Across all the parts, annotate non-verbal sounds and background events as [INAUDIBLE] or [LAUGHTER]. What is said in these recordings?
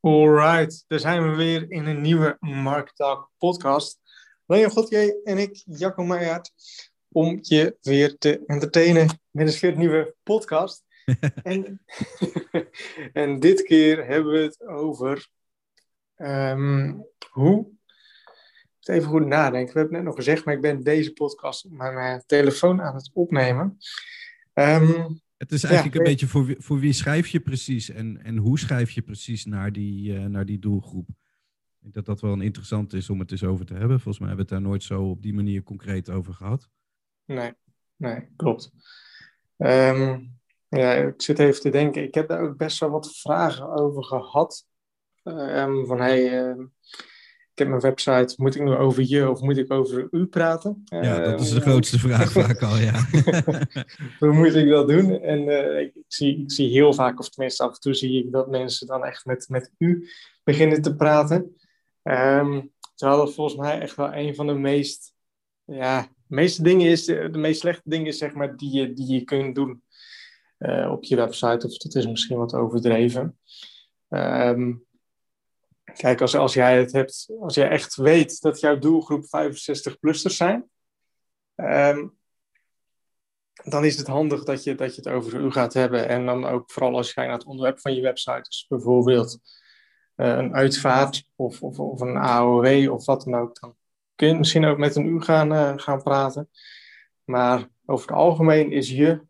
Alright, daar zijn we weer in een nieuwe Mark Talk podcast. Leon Godje en ik, Jacco Meijer, om je weer te entertainen met een weer nieuwe podcast. [LAUGHS] en, [LAUGHS] en dit keer hebben we het over um, hoe. Even goed nadenken. We hebben het net nog gezegd, maar ik ben deze podcast op mijn telefoon aan het opnemen. Um, het is eigenlijk een beetje voor wie, voor wie schrijf je precies en, en hoe schrijf je precies naar die, uh, naar die doelgroep. Ik denk dat dat wel een interessant is om het eens over te hebben. Volgens mij hebben we het daar nooit zo op die manier concreet over gehad. Nee, nee, klopt. Um, ja, ik zit even te denken. Ik heb daar ook best wel wat vragen over gehad. Um, van hey, uh, ik heb mijn website, moet ik nu over je of moet ik over u praten? Ja, dat is de ehm, grootste [LAUGHS] vraag vaak al, ja. [LAUGHS] Hoe moet ik dat doen? En uh, ik, zie, ik zie heel vaak, of tenminste af en toe zie ik dat mensen dan echt met, met u beginnen te praten. Um, terwijl dat volgens mij echt wel een van de meest, ja, meeste dingen is, de meest slechte dingen zeg maar die je, die je kunt doen uh, op je website. Of dat is misschien wat overdreven. Um, Kijk, als, als jij het hebt, als jij echt weet dat jouw doelgroep 65-plussers zijn, um, dan is het handig dat je, dat je het over u gaat hebben. En dan ook vooral als je naar het onderwerp van je website, dus bijvoorbeeld uh, een uitvaart of, of, of, een AOW of wat dan ook, dan kun je misschien ook met een u gaan, uh, gaan praten. Maar over het algemeen is je,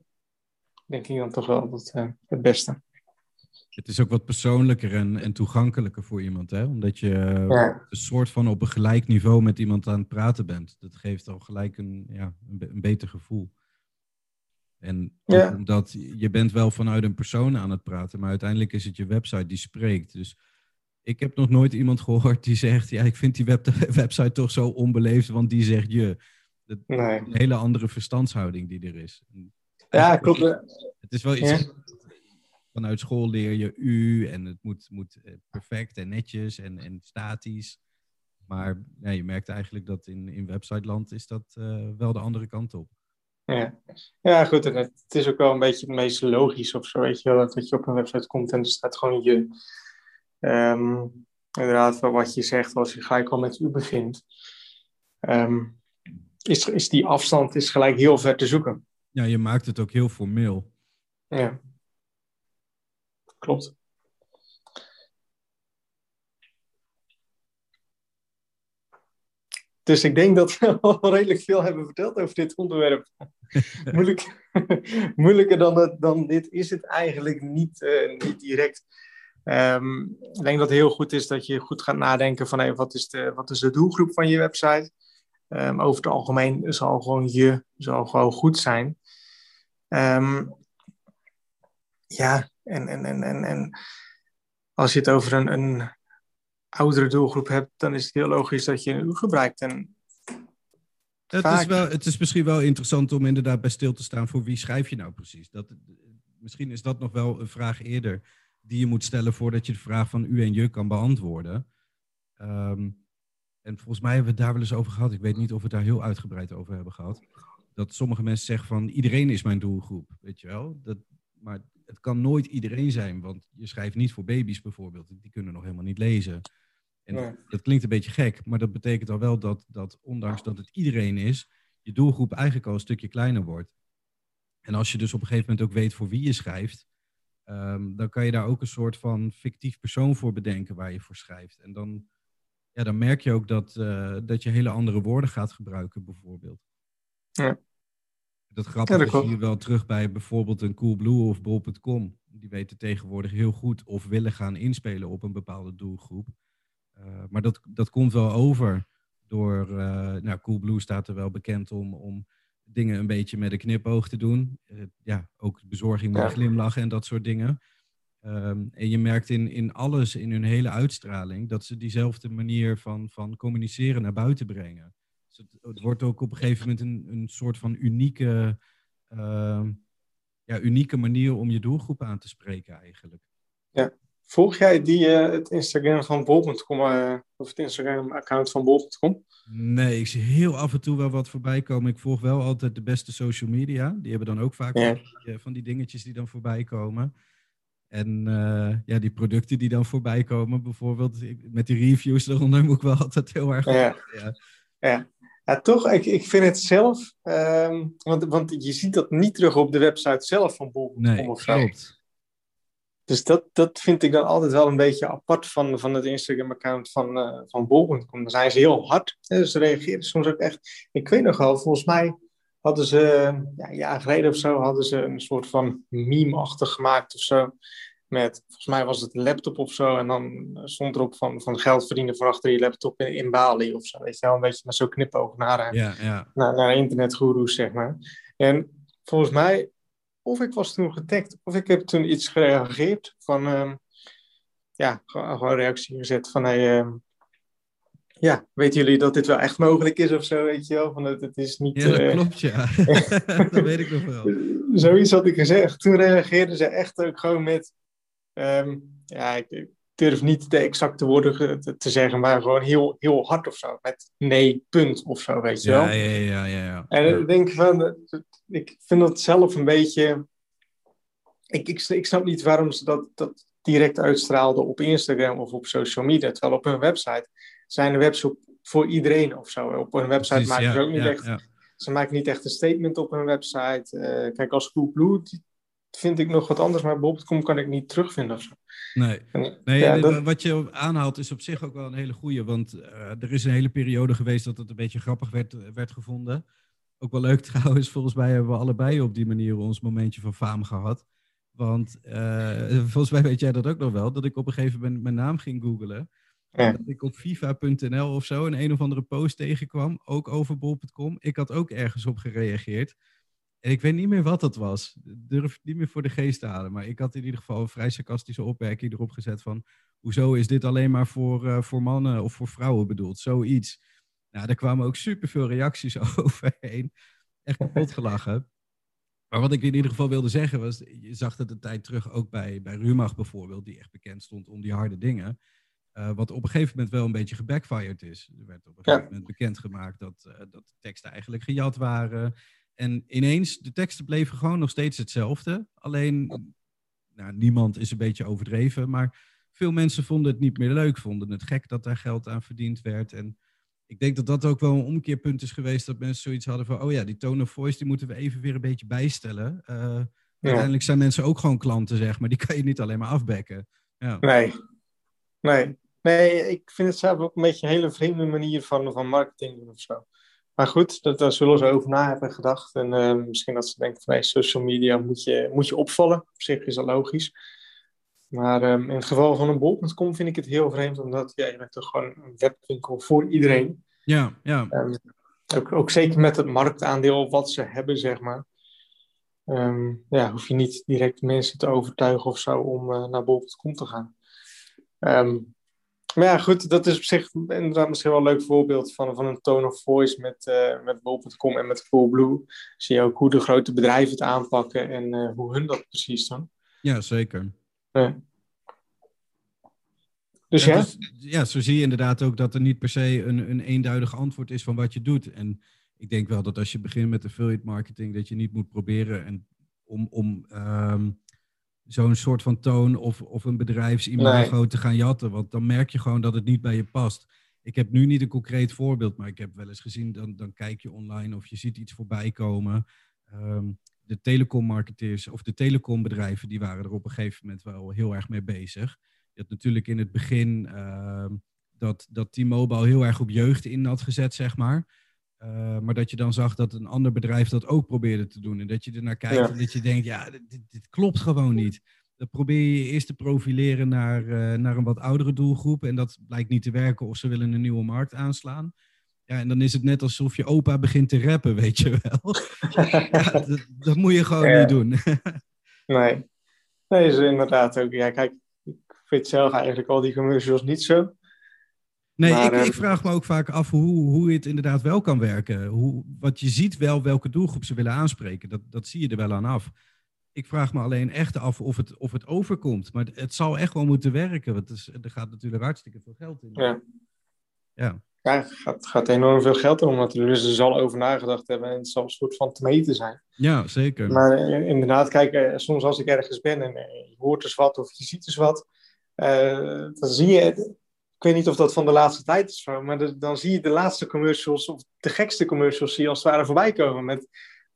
denk ik dan toch wel uh, het beste. Het is ook wat persoonlijker en, en toegankelijker voor iemand, hè? Omdat je een soort van op een gelijk niveau met iemand aan het praten bent. Dat geeft al gelijk een, ja, een, een beter gevoel. En omdat je bent wel vanuit een persoon aan het praten, maar uiteindelijk is het je website die spreekt. Dus ik heb nog nooit iemand gehoord die zegt, ja, ik vind die web [LAUGHS] website toch zo onbeleefd, want die zegt je. Dat nee. Een hele andere verstandshouding die er is. Ja, klopt. Het is wel iets vanuit school leer je u en het moet, moet eh, perfect en netjes en, en statisch. Maar ja, je merkt eigenlijk dat in, in websiteland is dat uh, wel de andere kant op. Ja. ja, goed. En het is ook wel een beetje het meest logisch of zo, weet je wel, dat je op een website komt en er staat gewoon je. Um, inderdaad, wat je zegt als je gelijk al met u begint. Um, is, is die afstand is gelijk heel ver te zoeken. Ja, je maakt het ook heel formeel. Ja klopt. Dus ik denk dat we [LAUGHS] al redelijk veel hebben verteld over dit onderwerp. [LAUGHS] Moeilijk, [LAUGHS] moeilijker dan, dan dit is het eigenlijk niet, uh, niet direct. Um, ik denk dat het heel goed is dat je goed gaat nadenken van hey, wat, is de, wat is de doelgroep van je website. Um, over het algemeen zal gewoon je zal gewoon goed zijn. Um, ja, en, en, en, en, en als je het over een, een oudere doelgroep hebt, dan is het heel logisch dat je u gebruikt. En het, vaak... is wel, het is misschien wel interessant om inderdaad bij stil te staan voor wie schrijf je nou precies. Dat, misschien is dat nog wel een vraag eerder die je moet stellen voordat je de vraag van u en je kan beantwoorden. Um, en volgens mij hebben we het daar wel eens over gehad. Ik weet niet of we het daar heel uitgebreid over hebben gehad. Dat sommige mensen zeggen van iedereen is mijn doelgroep, weet je wel. Dat, maar het kan nooit iedereen zijn, want je schrijft niet voor baby's bijvoorbeeld. Die kunnen nog helemaal niet lezen. En dat klinkt een beetje gek, maar dat betekent al wel dat, dat ondanks dat het iedereen is, je doelgroep eigenlijk al een stukje kleiner wordt. En als je dus op een gegeven moment ook weet voor wie je schrijft, um, dan kan je daar ook een soort van fictief persoon voor bedenken waar je voor schrijft. En dan, ja, dan merk je ook dat, uh, dat je hele andere woorden gaat gebruiken, bijvoorbeeld. Ja. Dat grappige ja, zie je wel terug bij bijvoorbeeld een Coolblue of Bol.com. Die weten tegenwoordig heel goed of willen gaan inspelen op een bepaalde doelgroep. Uh, maar dat, dat komt wel over door, uh, nou Coolblue staat er wel bekend om, om dingen een beetje met een knipoog te doen. Uh, ja, ook bezorging met ja. glimlachen en dat soort dingen. Um, en je merkt in, in alles, in hun hele uitstraling, dat ze diezelfde manier van, van communiceren naar buiten brengen het, het, wordt ook op een gegeven moment een, een soort van unieke, uh, ja, unieke manier om je doelgroep aan te spreken eigenlijk. Ja. Volg jij die, uh, het Instagram van bol.com uh, eh, of het Instagram-account van bol.com? Nee, ik zie heel af en toe wel wat voorbij komen. Ik volg wel altijd de beste social media. Die hebben dan ook vaak ja. van, die, van, die, dingetjes die dan voorbij komen. En ja, die producten die dan voorbij komen, bijvoorbeeld met die reviews eronder, moet ik wel altijd heel erg. Ja. ja. ja. Ja, toch, ik, ik vind het zelf, um, want, want je ziet dat niet terug op de website zelf van Bol.com nee, of zo. Klopt. Dus dat, dat vind ik dan altijd wel een beetje apart van, van het Instagram-account van, uh, van Bol.com. Dan zijn ze heel hard. Hè, ze reageren soms ook echt. Ik weet nog wel, volgens mij hadden ze, ja, een jaar geleden of zo, hadden ze een soort van meme-achtig gemaakt of zo met, volgens mij was het een laptop of zo. En dan stond erop van, van geld verdienen voor achter je laptop in, in Bali of zo. Weet je wel, een beetje met zo'n knipoog naar, ja, ja. naar, naar internetgoeroes, zeg maar. En volgens mij, of ik was toen getagd, of ik heb toen iets gereageerd van, um, ja, gewoon, gewoon reactie gezet van, hey, um, ja, weten jullie dat dit wel echt mogelijk is of zo, weet je wel? Van het, het is niet... Ja, dat uh, klopt, ja. [LAUGHS] [LAUGHS] dat weet ik nog wel. Zoiets had ik gezegd. Toen reageerden ze echt ook gewoon met... Um, ja, ik durf niet de exacte woorden te, te, zeggen, maar gewoon heel, heel hard of zo. Met nee, punt of zo, weet je ja, wel. Ja, ja, ja, ja. En ik denk van, ik vind dat zelf een beetje. Ik, ik, ik snap niet waarom ze dat, dat direct uitstraalden op Instagram of op social media. Terwijl op hun website zijn de website voor iedereen of zo. Op hun website Precies, maken ze ook niet echt. Ze maken niet echt een statement op hun website. Uh, kijk, als Coolblue, vind ik nog wat anders, maar Bob.com kan ik niet terugvinden of zo. Nee, nee ja, dat... wat je aanhaalt is op zich ook wel een hele goeie, want uh, er is een hele periode geweest dat het een beetje grappig werd, werd gevonden. Ook wel leuk [LAUGHS] trouwens, volgens mij hebben we allebei op die manier ons momentje van faam gehad. Want uh, [LAUGHS] volgens mij weet jij dat ook nog wel, dat ik op een gegeven moment mijn naam ging googlen. Ja. Dat ik op FIFA.nl of zo een een of andere post tegenkwam, ook over bol.com. Ik had ook ergens op gereageerd. En ik weet niet meer wat dat was. Durf het niet meer voor de geest te halen. Maar ik had in ieder geval een vrij sarcastische opmerking erop gezet van... Hoezo is dit alleen maar voor, uh, voor mannen of voor vrouwen bedoeld? Zoiets. Nou, daar kwamen ook superveel reacties [LAUGHS] overheen. Echt kapot gelachen. Maar wat ik in ieder geval wilde zeggen was... Je zag het een tijd terug ook bij, bij Rumach bijvoorbeeld... die echt bekend stond om die harde dingen... Uh, wat op een gegeven moment wel een beetje gebackfired is. Er werd op een gegeven moment bekendgemaakt dat, uh, dat de teksten eigenlijk gejat waren. En ineens, de teksten bleven gewoon nog steeds hetzelfde. Alleen, nou, niemand is een beetje overdreven, maar veel mensen vonden het niet meer leuk, vonden het gek dat daar geld aan verdiend werd. En ik denk dat dat ook wel een omkeerpunt is geweest, dat mensen zoiets hadden van, oh ja, die tone of voice, die moeten we even weer een beetje bijstellen. Uh, ja. Uiteindelijk zijn mensen ook gewoon klanten, zeg maar. Die kan je niet alleen maar afbekken. Ja. Nee, nee. Nee, ik vind het zelf ook een beetje een hele vreemde manier van, van marketing doen of zo. Maar goed, dat, daar zullen ze over na hebben gedacht. En uh, misschien dat ze denken van hey, social media moet je, moet je opvallen. Op zich is dat logisch. Maar um, in het geval van een bol.com vind ik het heel vreemd, omdat ja, je bent toch gewoon een webwinkel voor iedereen. Ja, ja. Um, ook, ook zeker met het marktaandeel wat ze hebben, zeg maar. Um, ja, hoef je niet direct mensen te overtuigen of zo om uh, naar bol.com te gaan. Maar ja, goed, dat is op zich inderdaad misschien wel een leuk voorbeeld van, van een tone of voice met, uh, met bol.com en met Coolblue. Zie je ook hoe de grote bedrijven het aanpakken en uh, hoe hun dat precies doen. Ja, zeker. Ja. Dus ja? Dus, ja, zo zie je inderdaad ook dat er niet per se een, een eenduidig antwoord is van wat je doet. En ik denk wel dat als je begint met affiliate marketing, dat je niet moet proberen en om, om um, zo'n soort van toon of, of een bedrijfsimago nee. te gaan jatten. Want dan merk je gewoon dat het niet bij je past. Ik heb nu niet een concreet voorbeeld, maar ik heb wel eens gezien, dan, dan kijk je online of je ziet iets voorbij komen. Um, de telecommarketeers of de telecombedrijven, die waren er op een gegeven moment wel heel erg mee bezig. Je had natuurlijk in het begin uh, dat, dat T-Mobile heel erg op jeugd in had gezet, zeg maar. Uh, maar dat je dan zag dat een ander bedrijf dat ook probeerde te doen. En dat je er naar kijkt ja. en dat je denkt, ja, dit, dit, klopt gewoon niet. Dan probeer je eerst te profileren naar, uh, naar een wat oudere doelgroep. En dat blijkt niet te werken of ze willen een nieuwe markt aanslaan. Ja, en dan is het net alsof je opa begint te rappen, [LAUGHS] weet je wel. ja, dat, dat, moet je gewoon ja. niet doen. [LAUGHS] nee. Nee, is inderdaad ook. Ja, kijk, ik vind zelf eigenlijk al die commercials niet zo. Nee, maar, ik, ik, vraag me ook vaak af hoe, hoe het inderdaad wel kan werken. Hoe, wat je ziet wel welke doelgroep ze willen aanspreken. Dat, dat zie je er wel aan af. Ik vraag me alleen echt af of het, of het overkomt. Maar het, zal echt wel moeten werken. Want is, er gaat natuurlijk hartstikke veel geld in. Ja. Ja. ja, gaat, gaat enorm veel geld om natuurlijk. Dus er zal over nagedacht hebben en het zal een soort van te meten zijn. Ja, zeker. Maar eh, inderdaad, kijk, eh, soms als ik ergens ben en je hoort eens wat of je ziet eens wat, dan zie je, ik weet niet of dat van de laatste tijd is, maar dan zie je de laatste commercials of de gekste commercials zie je als het ware voorbij komen met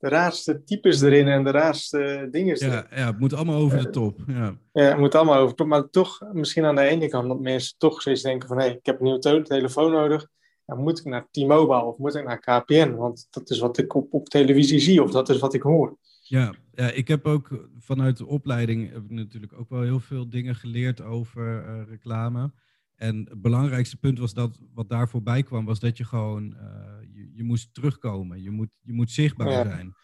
de raarste types erin en de raarste dingen. Ja, ja, het moet allemaal over de top. Ja. ja, het moet allemaal over de top. Maar toch, misschien aan de ene kant, dat mensen toch steeds denken van... hé, hey, ik heb een nieuwe telefoon nodig. Dan moet ik naar T-Mobile of moet ik naar KPN? Want dat is wat ik op, op televisie zie of dat is wat ik hoor. Ja, ja, ik heb ook vanuit de opleiding heb ik natuurlijk ook wel heel veel dingen geleerd over uh, reclame. En het belangrijkste punt was dat wat daar voorbij kwam, was dat je gewoon, uh, je, je, moest terugkomen. Je moet, je moet zichtbaar zijn.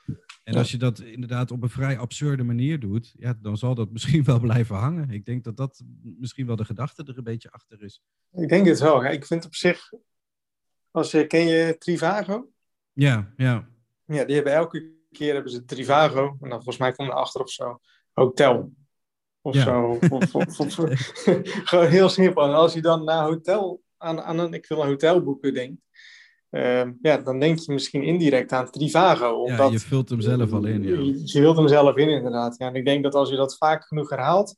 En als je dat inderdaad op een vrij absurde manier doet, ja, dan zal dat [LAUGHS] misschien wel blijven hangen. Ik denk dat dat misschien wel de gedachte er een beetje achter is. Ik denk het wel. Ik vind op zich, als je, ken je Trivago? Ja, ja. Ja, die hebben elke keer hebben ze Trivago. En dan volgens mij komt erachter of zo. Hotel. Of zo. Of, of, [LAUGHS] gewoon heel simpel. En als je dan naar hotel, aan, aan een, ik wil een hotel boeken denkt, uh, ja, dan denk je misschien indirect aan Trivago. Omdat, ja, je vult hem zelf al in. Ja. Je, je vult hem zelf in, inderdaad. Ja, en ik denk dat als je dat vaak genoeg herhaalt,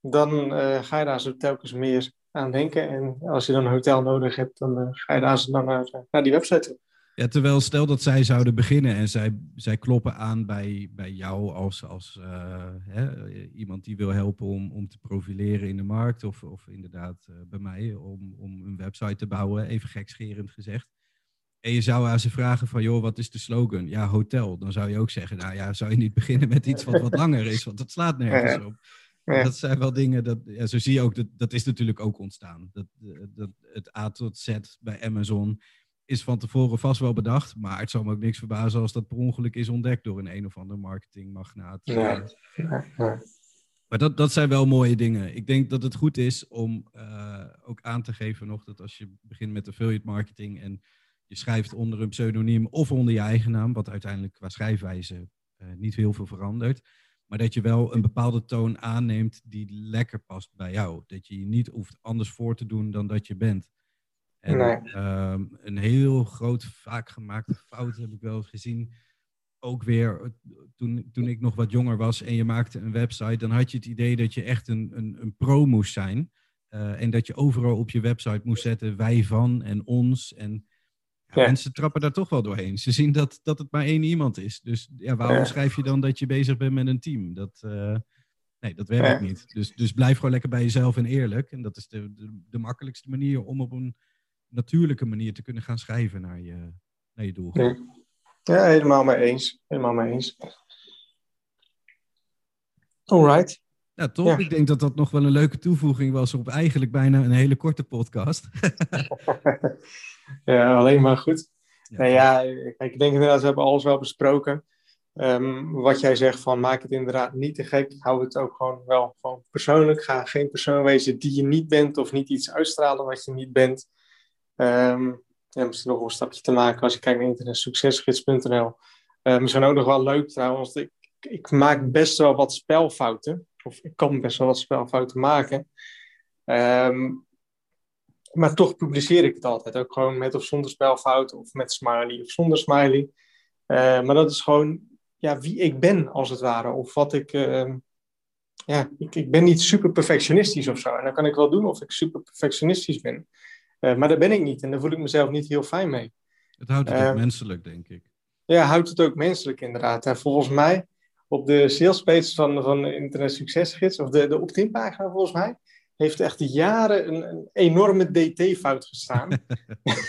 dan uh, ga je daar zo telkens meer aan denken. En als je dan een hotel nodig hebt, dan uh, ga je daar dan naar, naar die website toe. Ja, terwijl stel dat zij zouden beginnen en zij, zij kloppen aan bij, bij jou als, als uh, hè, iemand die wil helpen om, om te profileren in de markt. Of, of inderdaad uh, bij mij om, om een website te bouwen, even gekscherend gezegd. En je zou aan ze vragen van, joh, wat is de slogan? Ja, hotel. Dan zou je ook zeggen, nou ja, zou je niet beginnen met iets wat wat langer is, want dat slaat nergens op. Ja. Dat zijn wel dingen, dat, ja, zo zie je ook, dat, dat is natuurlijk ook ontstaan. Dat, dat, het A tot Z bij Amazon is van tevoren vast wel bedacht. Maar het zou me ook niks verbazen als dat per ongeluk is ontdekt door een een of ander marketingmagnaat. Ja. Maar dat, dat zijn wel mooie dingen. Ik denk dat het goed is om uh, ook aan te geven nog dat als je begint met affiliate marketing en je schrijft onder een pseudoniem of onder je eigen naam, wat uiteindelijk qua schrijfwijze uh, niet heel veel verandert, maar dat je wel een bepaalde toon aanneemt die lekker past bij jou. Dat je je niet hoeft anders voor te doen dan dat je bent. En ehm, een heel groot, vaak gemaakte fout heb ik wel gezien. Ook weer eh, toen, toen ik nog wat jonger was en je maakte een website, dan had je het idee dat je echt een, een, een pro moest zijn. Uh, en dat je overal op je website moest zetten wij van en ons. En ja, mensen trappen daar toch wel doorheen. Ze zien dat, dat het maar één iemand is. Dus ja, waarom schrijf je dan dat je bezig bent met een team? Dat, uh, nee, dat werkt niet. Dus, dus blijf gewoon lekker bij jezelf en eerlijk. En dat is de, de, de makkelijkste manier om op een natuurlijke manier te kunnen gaan schrijven naar je, naar je doelgroep. Ja, helemaal mee eens. Helemaal mee eens. Alright. Ja, toch? Ik denk dat dat nog wel een leuke toevoeging was op eigenlijk bijna een hele korte podcast. [LAUGHS] ja, alleen maar goed. Ja. Nou ja, ik denk inderdaad, we hebben alles wel besproken. Um, wat jij zegt van maak het inderdaad niet te gek. Hou het ook gewoon wel gewoon persoonlijk. Ga geen persoon wezen die je niet bent of niet iets uitstralen wat je niet bent. Um, ja, misschien nog een stapje te maken als je kijkt naar internetsuccesgids.nl. Uh, misschien ook nog wel leuk trouwens. Ik, ik maak best wel wat spelfouten. Of ik kan best wel wat spelfouten maken. Um, maar toch publiceer ik het altijd. Ook gewoon met of zonder spelfouten. Of met smiley of zonder smiley. Uh, maar dat is gewoon ja, wie ik ben, als het ware. Of wat ik... Uh, ja, ik, ik ben niet super perfectionistisch of zo. En dan kan ik wel doen of ik super perfectionistisch ben. Uh, maar dat ben ik niet en daar voel ik mezelf niet heel fijn mee. Het houdt het ook ehm, menselijk, denk ik. Ja, houdt het ook menselijk inderdaad. En volgens mij op de salespage van, van Internet Succesgids, of de, de opt-in pagina volgens mij, heeft echt jaren een, een enorme DT-fout gestaan. [LAUGHS]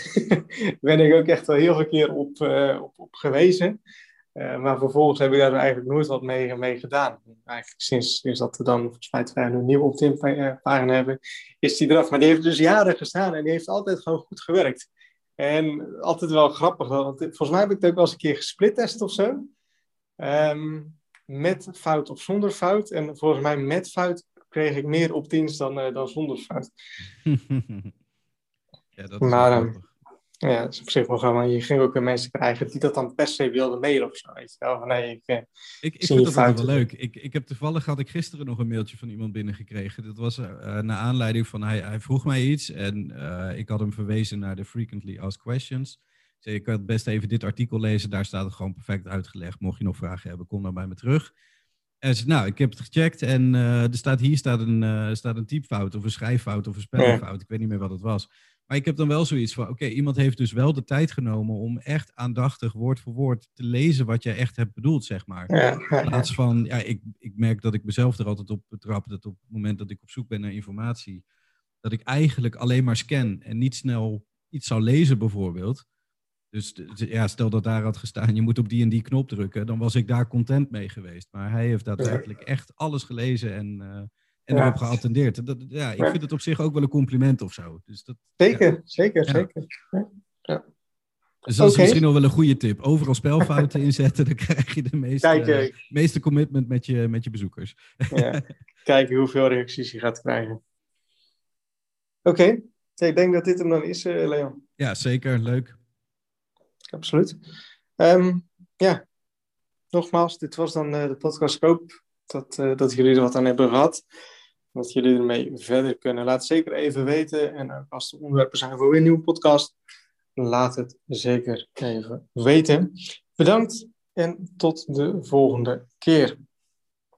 [LAUGHS] Daar ben ik ook echt wel heel veel keer op, uh, op, op gewezen. Uh, maar vervolgens heb ik daar eigenlijk nooit wat mee, mee gedaan. Eigenlijk sinds, sinds dat we dan volgens mij twee een nieuwe opt-in pagina hebben, is die eraf. Maar die heeft dus jaren gestaan en die heeft altijd gewoon goed gewerkt. En altijd wel grappig, want volgens mij heb ik het ook wel eens een keer gesplittest of zo. Um, met fout of zonder fout. En volgens mij met fout kreeg ik meer opt-ins dan, uh, dan zonder fout. [LAUGHS] ja, dat is maar, Ja, dat is op zich wel gewoon. Maar je ging ook weer mensen krijgen die dat dan per se wilden mailen of zo. Weet je wel? Van, nee, ik, eh, ik, ik vind dat wel leuk. Ik, ik heb toevallig had ik gisteren nog een mailtje van iemand binnengekregen. Dat was uh, naar aanleiding van hij, hij vroeg mij iets en uh, ik had hem verwezen naar de Frequently Asked Questions. Ik zei, je kan best even dit artikel lezen, daar staat het gewoon perfect uitgelegd. Mocht je nog vragen hebben, kom dan bij me terug. En zei, nou, ik heb het gecheckt en uh, er staat hier staat een, staat een typfout of een schrijffout of een spelfout. Ik weet niet meer wat het was. Maar ik heb dan wel zoiets van, oké, iemand heeft dus wel de tijd genomen om echt aandachtig woord voor woord te lezen wat jij echt hebt bedoeld, zeg maar. Ja, In plaats van, ja, ik, ik merk dat ik mezelf er altijd op betrap, dat op het moment dat ik op zoek ben naar informatie, dat ik eigenlijk alleen maar scan en niet snel iets zou lezen bijvoorbeeld. Dus ja, stel dat daar had gestaan, je moet op die en die knop drukken, dan was ik daar content mee geweest. Maar hij heeft daadwerkelijk echt alles gelezen en... Uh, en erop geattendeerd. Dat, ja, ik vind het op zich ook wel een compliment of zo. Dus dat, zeker, zeker, zeker. Ja. Dus dat is misschien nog wel een goede tip. Overal spelfouten [LAUGHS] inzetten, dan krijg je de meeste, Kijk, meeste commitment met je, met je bezoekers. Ja. [LAUGHS] Kijken hoeveel reacties je gaat krijgen. Oké, ik denk dat dit hem dan is, uh, Leon. Ja, zeker. Leuk. Absoluut. Um, ja, nogmaals, dit was dan uh, de podcast. Ik hoop dat, dat jullie er wat aan hebben gehad dat jullie ermee verder kunnen. Laat zeker even weten. En als er onderwerpen zijn voor een nieuwe podcast, laat het zeker even weten. Bedankt en tot de volgende keer.